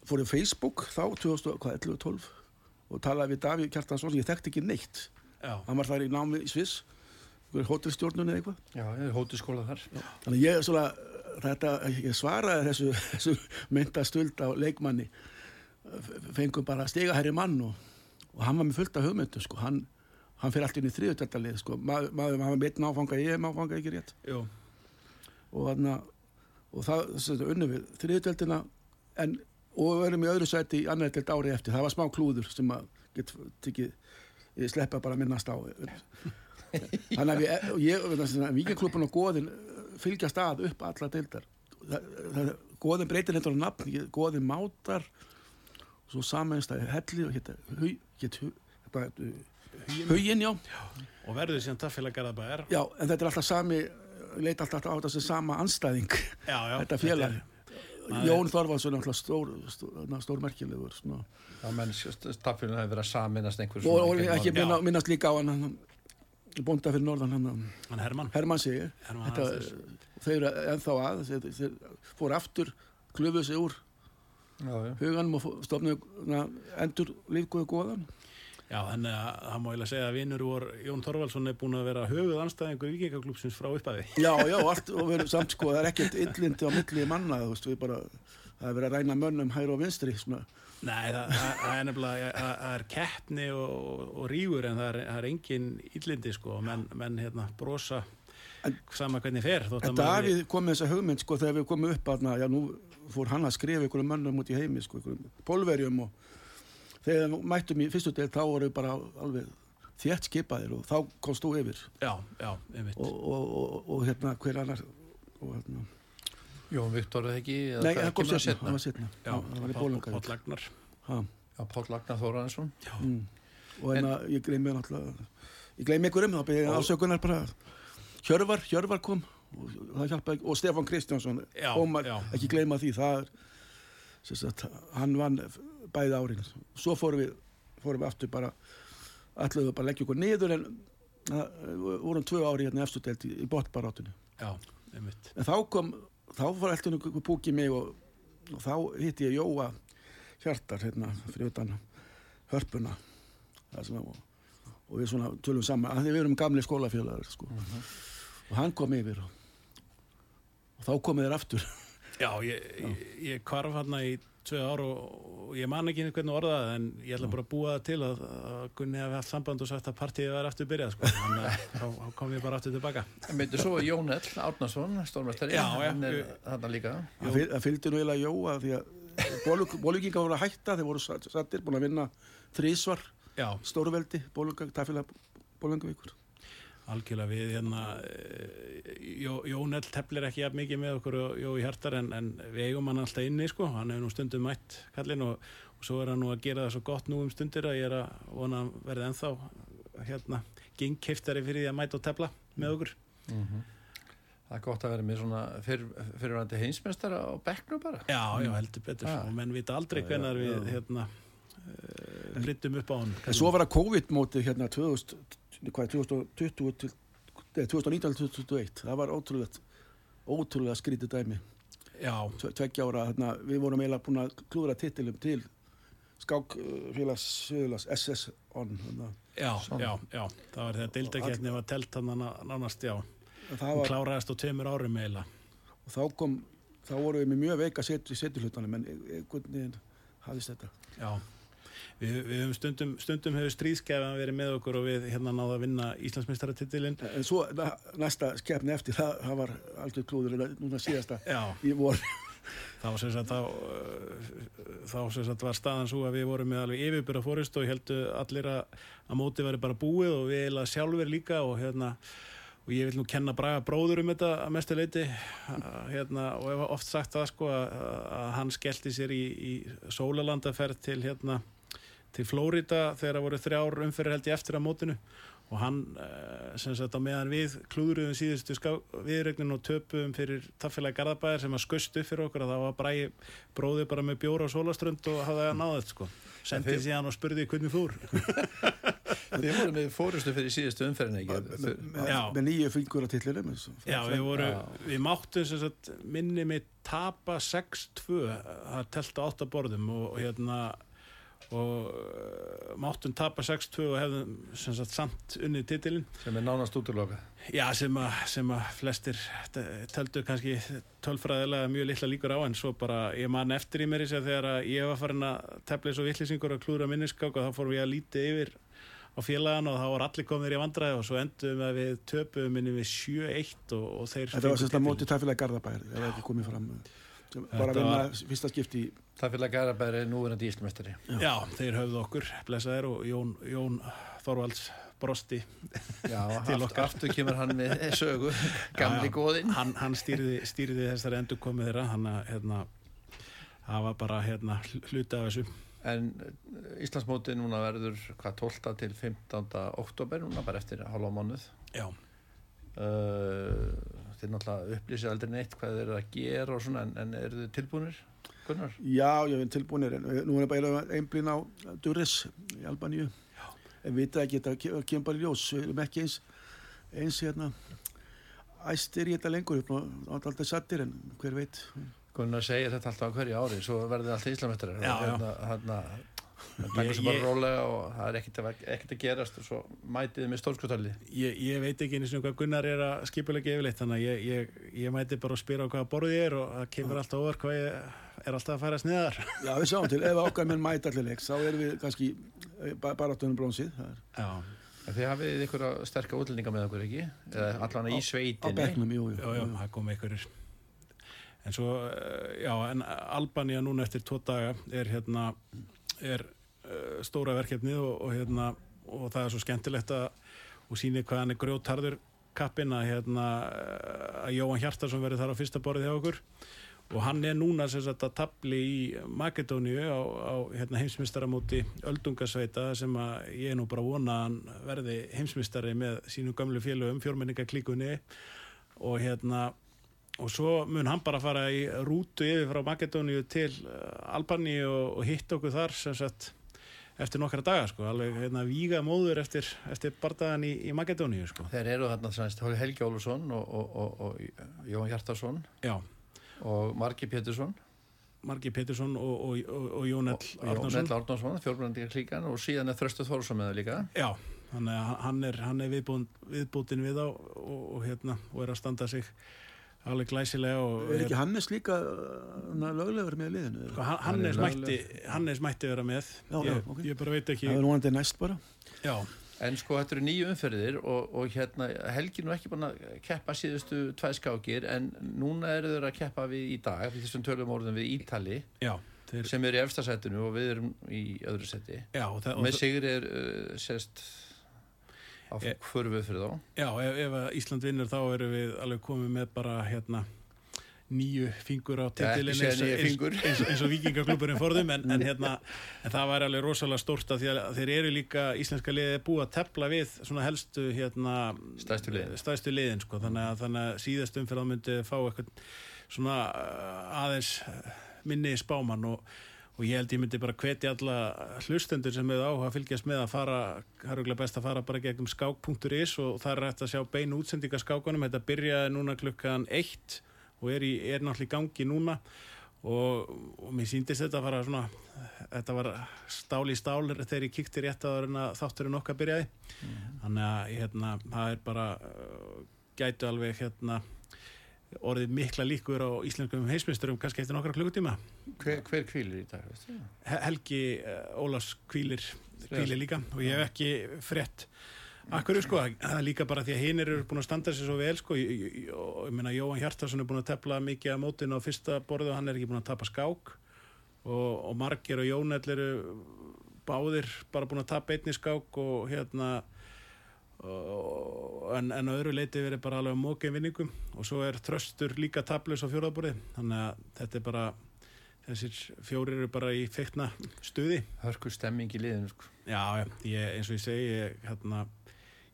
fór í Facebook þá 2011-12 og talaði við Davíð Kjartansson ég þekkti ekki neitt. Já, hann var þar í námi í Sviss hótelstjórnunni eða eitthvað. Já, er hótiskóla þar. þannig að ég, svona, þetta, ég svaraði þessu, þessu myndastuld á leikmanni. Fengum bara stigahæri mann og, og hann var með fullt af hugmyndu sko. hann, hann fyrir allt inn í þriðutæltalið sko. maður, maður var með einn áfanga ég hef áfanga ekki rétt? Jú, og, þarna, og það sem þetta unnu við þriðutöldina en, og við erum í öðru sæti í annar töld ári eftir. Það var smá klúður sem að get tikið, ég sleppa bara að minnast á þannig að við, ég, vikingklubun og góðin fylgjast að upp alla deildar. Það, það, góðin breytir hendur á nafn góðin mátar og svo samanist að helli og hu, hugin, já. Og verður síðan taffélag Garðabæjar já, en þetta er alltaf sami leita alltaf á þetta sem sama anstæðing já, já, þetta félag. Er- Jón Þorvaldsson er alltaf stór, stór. Já, menn staffinu hefur verið að saminast einhver og, og ekki minna, minnast líka á hann, bónda fyrir norðan hann hann Hermann. Hermann segi Hermann þetta, Hafþórs. þau eru ennþá að þeir, þeir fóru aftur klufuð sig úr Já, já. huganum og stofnuðu endur lífgóðu góðan Já, þannig að það má eiginlega segja að vinnur vor Jón Þorvaldsson er búin að vera höfuð anstæðingur vikingaklúpsins frá upphafi. já, já, allt, og erum samt sko það er ekkert illindi á milli manna þú veist, við bara, það er verið að ræna mönnum hægri og vinstri svona. Nei, það, það, er nefnilega, það, er keppni og, og, rígur en það er, það er engin illindi sko, menn, menn hérna brosa En- sama hvernig fer. en Davíð kom með þessa hugmynd sko þegar við komum upp að já, nú fór hann að skrifa einhverjum þegar við mættum í fyrstu del þá voru við bara alveg þétt skipaðir og þá komst þú yfir. Já, já, og, og, og, og hérna hver annar? Og hérna. Jón Viktor eða ekki? Eða Nei, hvað, það kom setna, það var setna Já, það var í Páll Bólungavík Páll Agnar. Ha, Já, Páll Agnar Þóransson mm. og hérna ég gleymi náttúrulega ég gleymi ykkur um þá beðið Og- ásökunar bara. Hjörvar, Hjörvar kom og það og Stefán Kristjánsson Já, Ómar, já. ekki gleyma því það er sagt, hann vann bæði árin. Svo fórum við, fórum við aftur bara við bara að leggja okkur niður en við vorum tvö ári hérna eftir delt í, í einmitt. en þá kom, þá fór alltaf einhver púk í mig og, og þá hitti ég Jóa Hjartar hérna fyrir utan hörpuna. Sem, og, og við svona tölum saman að því við erum gamli skólafélagar sko. og hann kom yfir og, og þá komið þér aftur Já, ég, ég, ég kvarf hérna í tvö ár og, og ég man ekki hvernig orðað en ég ætla bara að búa það til að, að Gunni hafi haft samband og sagt að partíið var aftur byrjað sko. þannig að þá, kom ég bara aftur tilbaka. En myndu svo Jón Ell Árnason, stórmestari. Hann er þarna líka. Það fyl- það fylgdi nú eiginlega Jóa því að bólugingar voru að hætta þeir voru satt- sattir búin að vinna þrísvar stórveldi, bólugang, tafélag bólugangavíkur algjörlega við hérna eh, Jó, Jónell teflir ekki jafn mikið með okkur og Jói Hjartar en, en við eigum hann alltaf inni sko, hann hefur nú stundum mætt kallinn og, og svo er hann nú að gera það svo gott nú um stundir að ég er að vona að hann verði ennþá hérna gengkiftari fyrir því að mæta og tefla með okkur. Það er gott að vera með svona fyrr, fyrirvændi heimsmeistara á bekknu bara. Já, já, heldur betur. Já. og menn vita aldrei hvenar við hérna frittum upp á hann en svo var það COVID-mótið hérna 2000, hvað, 2020 til, nei, 2019-2021 það var ótrúlega ótrúlega skrítið dæmi. Já, tve- tveggja ára, hérna, við vorum eiginlega búin að klúra titilum til skákfélags Suðurlands SS on hérna. já, já, já. Það var þegar deildaketni var telt hann nánast, já. Það hún var, kláraðist á tveimur árum eiginlega. Og þá kom, þá voru við með mjög veika setu, setuhlutanum en einhvern veginn hafðist þetta. Já, við, við höfum stundum, stundum hefur stríðskefan verið með okkur og við hérna náða að vinna Íslandsmeistaratitilinn. En svo na- næsta skefni eftir, það, það var algjör klúður, núna síðasta Já, í vor. þá sem sagt, þá, þá sem sagt var staðan svo að við vorum með alveg yfirbyrða fórist og heldu allir að, að móti væri bara búið og við eiginlega sjálfur líka og hérna og ég vil nú kenna Braga bróður um þetta að mestu leiti hérna, og hef oft sagt það sko að, að hann skellti sér í, í sólalandaferð til hérna til Flórida þegar það voru þrjár umferðir held ég eftir að mótinu og hann eh, sem sagt á meðan við klúðruðum síðustu viðregninu og töpum fyrir taffélagi Garðabæðir sem að skust upp fyrir okkur að það var bræði bróði bara með bjóra og sólaströnd og hafði að náða þetta sko sendið þið- síðan og spurði hvernig fór Þið voru með fórustu fyrir síðustu umferðin ekki? með, nýju fingur að tillinu. Já, við voru, Já. við máttum sem sagt minni með tapa 6-2 það telta átta borðum og, og hérna og uh, máttum tapa 6-2 og hefðum sem sagt samt unnið titilinn Sem er nánast útloka. Já, sem að, sem að flestir te- teldu kannski tölfræðilega mjög litla líkur á en svo bara ég man eftir í mér þess að þegar að ég var farin að tefla vittlýsingur og klúra minniskák og þá fórum við að líti yfir á félagan og þá var allir komnir í vandræði og svo endum við að við töpum minni við 7-1 og, og þeir Þetta var fengu sérst að titilinn. móti tafélag Garðabæðir, það var ekki komið fram. Sem Bara að Þetta vinna var- fyrsta skipti í Það fyrir að gæra bæri núverandi íslmestari. Já, þeir höfðu okkur, blessaðir og Jón, Jón Þorvalds brosti Já, Til okkar. aftur kemur hann með sögu, gamli Já, já. góðinn. hann, hann stýrði, stýrði þessari endur komið þeirra hann að hérna var bara hérna hl- hluti af þessu En eh, Íslandsmóti núna verður hvað 12. til 15. oktober núna bara eftir hálfa mánuð. Já, Uh, þið náttúrulega upplýsið aldrei neitt hvað þeir eru að gera og svona en, en eru þið tilbúinir, Gunnar? Já, ég er tilbúinir en nú er bara einblín á Duris í Albaníu. En vita ekki, þetta ke- kemur bara í ljós. Við erum ekki eins eins hérna. Æstir í þetta lengur við alltaf sattir en hver veit. Gunnar segir þetta alltaf á hverju ári svo verður alltaf já. hérna, hérna, það er svo bara rólega og það er ekkert að, ekkert að gerast og svo mætið með stórskutali ég, ég veit ekki eins og hvað Gunnar er að skipulega yfirleitt þannig að ég, ég, ég mæti bara að spyrja á hvaða borðið ég er og það kemur alltaf over hvað ég er alltaf að færa sniðar. Já, við sjáum til, ef okkar menn mæta allir leiks þá erum við kannski eh, ba- bara áttunum brónsið það er Já, En þið hafið ykkur sterka útlendinga með okkur ekki? Eða allan í á sveitinni? bekknum, jú, jú, já, já, það kom einhverjir. En svo, eh, já, en Albanía núna eftir tvo daga er hérna er uh, stóra verkefnið og, og hérna og það er svo skemmtilegt að og sýnir hvað hann er grjótarður kappin að hérna eh, að Jóhann Hjartarsson verður þar á fyrsta borðið hjá okkur og hann er núna sem sagt að tabli í Makedóniu á, á hérna, heimsmystaramóti Öldungasveita sem að ég er nú bara vona að hann verði heimsmystari með sínum gömlu félögum fjórmenningaklíkunni. Og hérna og svo mun hann bara fara í rútu yfir frá Makedóniu til uh, Albani og, og hitta okkur þar sem sagt eftir nokkra daga sko, alveg hérna víga móður eftir, eftir bardagan í, í Makedóniu sko. Þeir eru þarna Helgi Ólusson og, og, og, og Jóhann Hjartarsson Já, og Margi Pétursson? Margi Pétursson og, og, og, og Jón Ell og Jón Arnarsson Ell Árnarsson, fjórbrandingar klíkan og síðan er Þröstu Þórsson með það líka. Já, þannig að hann er, hann er viðbúin, viðbútin við á og, og, hérna, og er að standa sig alveg glæsilega og er ekki Hannes líka uh, löglegur með liðinu Sko, hann- Hann er Hannes mætti, Hannes mætti vera með. Já, já, ég, ok. ég bara veit ekki. Það er núandi næst bara. Já, En sko þetta eru nýju umferðir og, og hérna Helgi nú ekki búin að keppa síðustu tvær skákir en núna eru þeir að keppa við í dag við þessum tölum orðum við Ítali já, þeir, sem eru í efsta setinu og við erum í öðru seti já, og það, og með sigri er uh, sérst á Eh, hverju við fyrir þá. Já ef, ef Ísland vinnur þá erum við alveg komið með bara hérna nýju fingur á titilin eins, eins, eins, eins og vikingaklúburinn forðum en, en, hérna, en það var alveg rosalega stórt að þeir eru líka íslenska liðið búið að tepla við svona helstu hérna Stærstu liðin. stærstu liðin sko. þannig, að, þannig að síðast umfyrða myndi fá eitthvað svona uh, aðeins uh, minni spáman og, og ég held ég myndi bara hvetja alla hlustendur sem hefur áhuga að fylgjast með að fara, það er auðvitað best að fara bara gegnum skák.is og það er hægt að sjá beinu útsendinga skákanum, þetta byrjaði núna klukkan eitt og er, í, er náttúrulega í gangi núna. Og, og mér síndist þetta að fara svona þetta var stál í stál þegar ég kíkti rétt að þátturinn okkar byrjaði. Þannig að hérna, það er bara uh, gætu alveg hérna orðið mikla líkur á íslenskum heimsmyndstörum kannski eftir nokkra klukkutíma. Hver, hver kvílir í dag, Helgi uh, Ólafs kvílir, kvílir líka. Og ég hef ekki frett Akkur sko, það er líka bara því að hinn eru búin að standa sér svo vel sko, ég, ég, ég, meina Jóhann Hjartarsson er búin að tefla mikið að mótinu á fyrsta borðu og hann er ekki búin að tapa skák. Og, og Margir og Jónell eru báðir bara búin að tapa einni skák og hérna og, en, en öðru leiti verið bara alveg mókið vinningum. Og svo er Þröstur líka taplaus á fjóraðborði þannig að þetta er bara þessir fjórir eru bara í feikna stuði. Hörku stemming í liðinu, sko. Já, ég, eins og ég segi ég, hérna,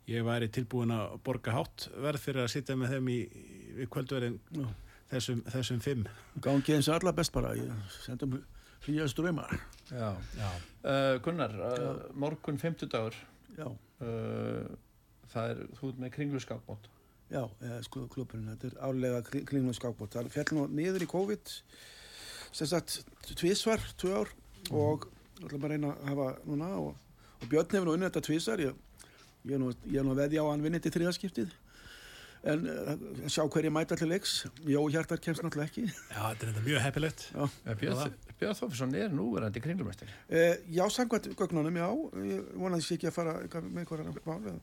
ég væri tilbúin að borga hátt verð fyrir að sitja með þeim í, í kvöldverðin þessum, þessum fimm Gangi eins og alla best bara, ég sendum hlýja ströymar. Já. Já, Uh, Gunnar, uh, morgun 50 dagur, Já, uh, það er, þú ert með kringlu skákmót. já, eða sko klubburinn, þetta er álega kringlum skákbót. Það fjall nú niður í COVID, sem sagt, tvísvar, tvö ár og ég ætla bara að reyna að hafa núna og, og Björn hefur nú unnið þetta tvísar, ég, ég, er nú, ég er nú að veðja á að hann vinni til þriðaskiptið. En uh, sjá hverju mæta allir leiks, Jó Hjartar kemst náttúrulega ekki. já þetta er þetta mjög heppilegt Björn, Þófisson er núverandi kringlumestari. Uh, já, samkvæmt gögnunum, já, ég vonaði sér ekki að fara með eitthvað mál.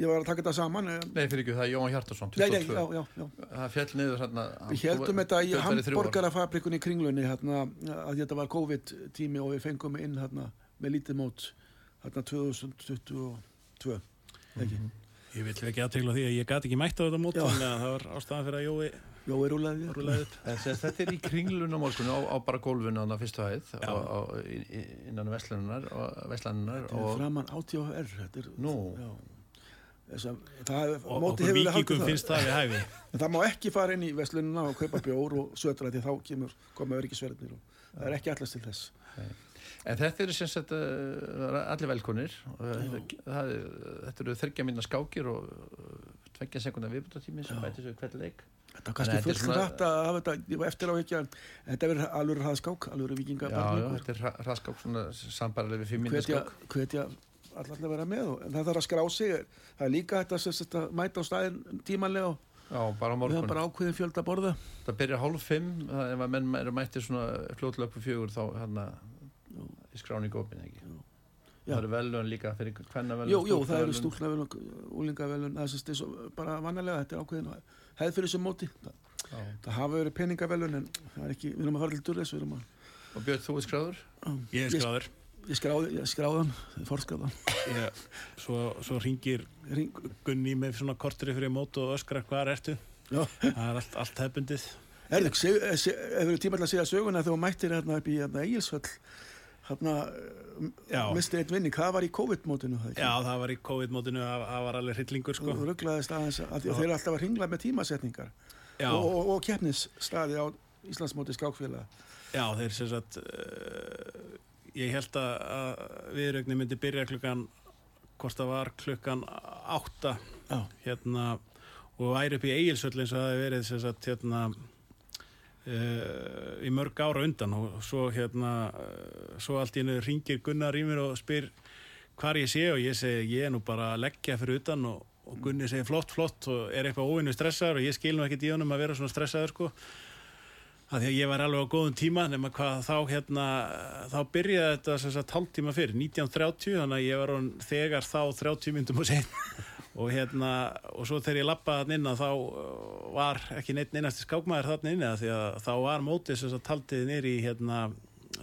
Ég var að taka þetta saman. eh, Nei, fyrir ekki, það er Jóhann Hjartarsson, Nei, nei, 22. já, já, já. Það fjall niður hérna. Við heldum þetta í hamborgarafabrikunni í kringlunni hérna, að þetta var COVID-tími og við fengum inn hérna, með lítið mót hérna 2022 ekki, Mhm. Ég vil ekki aðtegla því að ég gati ekki mætt á þetta mót að það var ástæðan fyrir að Jói Jói rúlaði rúlaði upp En Þetta er í kringlun á á, á bara gólfinu á það fyrstu hæð á, á, innan veslanunar og, veslanunar Þetta er og framann ATR þetta er, Nú. já. Þess að, það, og okkur vikingum það. finnst það við hæfi En það má ekki fara inn í veslununa og kaupa bjór og södra því þá kemur, koma öryggisverðnir og það er ekki allast til þess. En þetta eru sem sagt uh, allir velkonir það, þetta eru þryggja minna skákir og uh, tveggja sekundar viðbúttatími sem bæti svo hvert leik. Þetta Þannig kannski að er fullt hrætt að hafa þetta, eftir á ekki að þetta verður alveg hraðskák, alveg Já, já, þetta er hra- hraðskák sambarlega við fimm minna hvetja, skák. hvetja allar að vera með og, en það þarf að skrá sig. Það er líka þetta að mæta á staðin tímanlega og Já, bara á við morgun. höfum bara ákveðin fjölda borða. Það byrjar hálf fimm, ef að menn eru mættir svona á fjögur þá hérna í skráningu opin ekki? Já. Það eru velun líka fyrir hvenna velun jú, jú, það eru stúlnavelun, úlingavelun það er sem sagt bara vannalega, þetta er ákveðin hefð fyrir þessu móti. Það, það hafa verið peningavelun en það er ekki, við erum að fara til durðis við erum að, Og Björn, þú er skráður? Ég er skráður. ég skráði, ég skráði hann forskráði Ég- Svo, svo ringir Ring, Gunni með svona kortri fyrir mót og öskrar hvað ertu? Já, það er allt, allt hefbundið Erðu, hefur tíma til að segja söguna þegar þú mættir hérna upp í hérna, Egilshöll hérna, Já. misti eitt vinning, það var í COVID-mótinu? Já, það var í COVID-mótinu, það var alveg hryllingur sko. Þú rugglaðist aðeins að þeir eru alltaf að ringla með tímasetningar Já, og, og, og keppnisstaði á Íslandsmóti skákfélaga. já, þeir sem sagt uh, ég held að, að viðrögnin myndi byrja klukkan hvort það var klukkan átta Já. hérna og væri upp í Egilsöll eins og það hefði verið sem sagt hérna í mörg ára undan og svo hérna uh, svo allt í hennu ringir Gunnar í mér og spyr hvar ég sé og ég segi ég er nú bara að leggja fyrir utan og, og Gunni segir flott flott og er eitthvað óvinnu stressaður og ég skil nú ekkert í honum að vera svona stressaður sko. Að því að ég var alveg á góðum tíma nema hvað þá hérna þá byrjaði þetta sem sagt hálftíma fyrir 1930 þannig að ég var þegar þá 30 myndum og sein og hérna og svo þegar ég lappaði þann inn að þá uh, var ekki neitt einasti skákmaður þann inn að því að þá var mótið sem sagt haldið nýri í hérna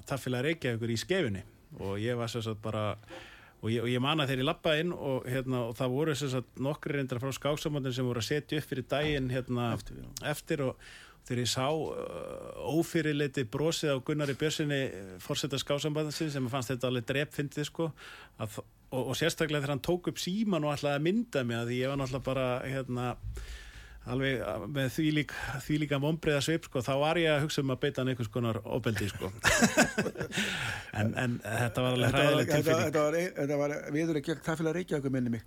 taffélag Reykjavíkur í skefinni og ég var sem sagt bara og ég, ég man að þegar ég lappaði inn og, hérna, og það voru sem sagt nokkri reyndar frá skáksamöndin sem voru að setja upp fyrir daginn hérna, Eftir, eftir. Og þegar ég sá uh, ófyrirleiti brosið á Gunnari Björnsinni fórseta skásambandansinn sem fannst þetta alveg drepfindið sko að, og, og sérstaklega þegar hann tók upp síman og að mynda mig að því ég var náttúrulega bara hérna alveg með því, lík, því líka mombriða svip sko, þá var ég að hugsa um að beita hann einhvers konar ofbeldi sko en, en þetta var alveg Þetta var, hræðileg þetta, tilfinning þetta var, þetta var viður ekki taffélag Reykjavík minni mig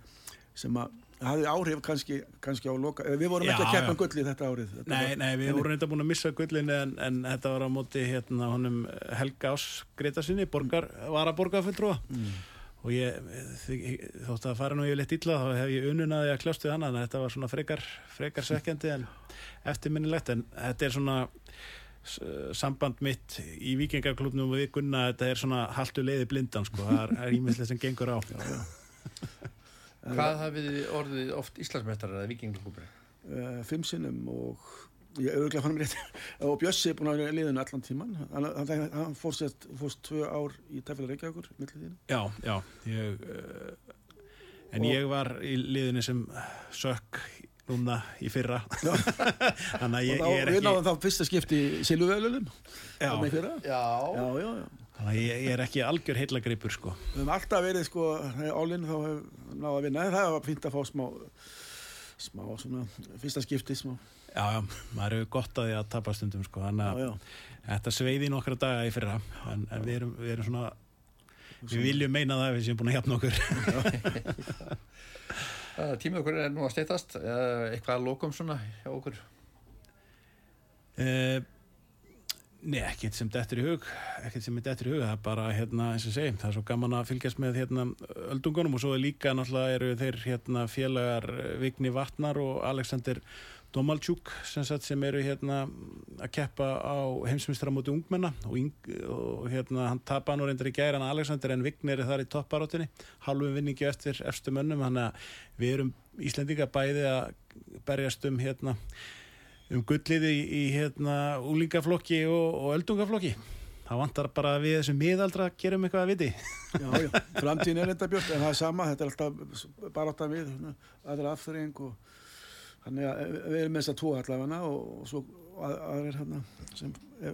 sem að hafði áhrif kannski, kannski á loka, við vorum Já, ekki að keppa um gulli þetta árið. Þetta Nei, var, nei, við vorum reynda búin að missa gullinu en, en þetta var á móti hérna honum Helga Ás Greta sinni, borgar, var að borga fulltrúa Mm. Og ég, þótt að fara nú yfirleitt illa þá hef ég ununaði að kljást við hann en þetta var svona frekar, frekar svekkjandi en eftirminnilegt. En þetta er svona samband mitt í vikingarklubnum og við gunna þetta er svona haltu leiði blindan sko, það er- ímislega sem gengur á. Hvað hafið orðið oft Íslandsmeistarar eða vikingklubur? uh, fimm sinnum og ég auðvitað fann mér rétt. Og Bjössi er búin að vera í liðinu allan tíman hann, hann, hann fór sérst fórst tvö ár í tæfilega Reykjavíkur Já, já ég, uh, En ég var í liðinu sem sökk núna í fyrra. Þannig að ég, og ég er ekki náðum þá fyrsta skipti í Silvuvölunum já, já. já, Já. Þannig að ég, ég er ekki algjör heillagripur sko. Við höfum alltaf verið sko álinn þá hefur náða að vinna. En það var fínt að fá smá smá svona fyrsta skipti smá Já, já, maður hefur gott að því að tapa stundum sko Þannig já, að já. þetta sveiði nokkra daga í fyrra en, en við, erum, við erum svona Við viljum meina það að við séum búin að hjapna okkur Uh, tímið okkur er nú að steytast. Uh, eitthvað að lokum svona hjá okkur. Uh, nei, ekkert sem dettur í hug ekkert sem er dettur í hug, það er bara hérna, eins og segi, það er svo gaman að fylgjast með hérna öldungunum og svo er líka náttúrulega eru þeir hérna félagar eh, Vigni Vatnar og Alexander Domalchuk sem, sem eru hérna að keppa á heimsmyndstra móti ungmenna og, yng, og hérna hann tapa nú reyndar í gæri hann Alexander en Vigni er þar í topparóttinni halvum vinningi eftir efstu mönnum þannig að við erum Íslendinga bæði að berjast um hérna um gullið í, í hérna úlingaflokki og, og öldungaflokki. Það vantar bara við þessum miðaldra gerum eitthvað að viti. Já, já. framtíðin er þetta björn en það er sama, þetta er alltaf bara átt að við aðra aðfyring og þannig að við erum með þess að tvo allavega og, og svo að, aðrir hérna sem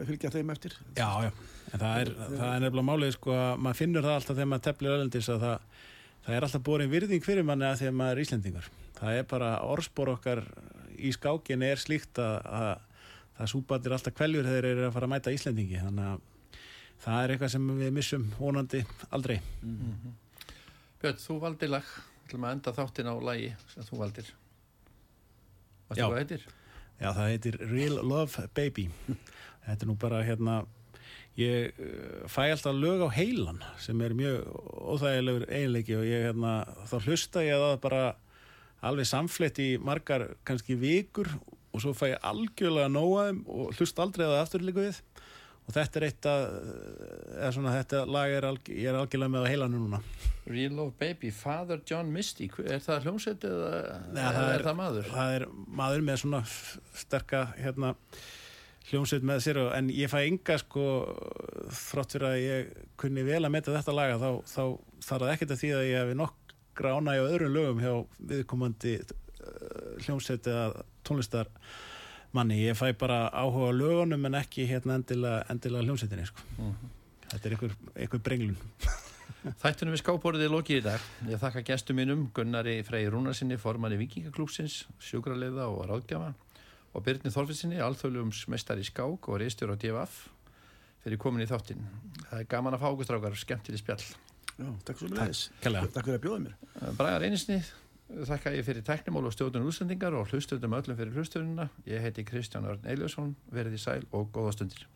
fylgja þeim eftir. Já, já, en það er, það er nefnilega málið sko að maður finnur það alltaf þegar maður teflir öllendis að það, það er alltaf borin virðing fyrir manni að að maður er Íslendingur. Það er bara orðspor okkar í skákin er slíkt að, að það súpatir alltaf kveljur þegar þeir eru að fara að mæta Íslendingi þannig að það er eitthvað sem við missum vonandi aldrei Björn, þú valdir lag. Þú ætlum að enda þáttin á lagi sem þú valdir. Varstu Já. hvað heitir? Já, það heitir Real Love Baby. Þetta er nú bara hérna, ég uh, fæ alltaf lög á heilan sem er mjög óþægilegur eiginleiki og ég hérna, þá hlusta ég að það bara alveg samflett í margar kannski vikur og svo fæ ég algjörlega nóa þeim og hlusta aldrei að það aftur líka við og þetta er eitt að, eða svona þetta lag er, alg, ég er algjörlega með á heilanu núna. Real Love Baby, Father John Misty. Er það hljómsveit eða Nei, eða það er, er- það maður? það er maður með svona sterka hérna hljómsveit með sér og, en ég fæ enga sko þrátt fyrir að ég kunni vel að meta þetta laga þá, þá þarf það ekkert að því að ég hefi nokkra ánægja á öðrum lögum hjá viðkomandi uh, hljómsveit eða tónlistar manni, ég fæ bara áhuga lögunum en ekki hérna endilega, endilega hljómsveitinni sko. þetta er einhver, einhver brenglun Þættunum við skápborðið er lokið í dag. Ég þakka gestum mínum Gunnari Frey Rúnarsinni, formanni Vikingaklúpsins, sjúkraliða og ráðgjafa og Byrni Þorfinsinni, alþjóðlegum meistari í skák og reistjóra á DFF fyrir komin í þáttin. Það er gaman að fá okkur strákar, skemmtileg spjall. Já, takk svo með þess kærlega. takk fyrir að bjóða mér Bragar einisni, þakka ég fyrir teknimál og stjórnum útsendingar og hlustöndum öllum fyrir hlustönduna. Ég heiti Kristján Örn Eiljósson, verið í sæl og góða stundir.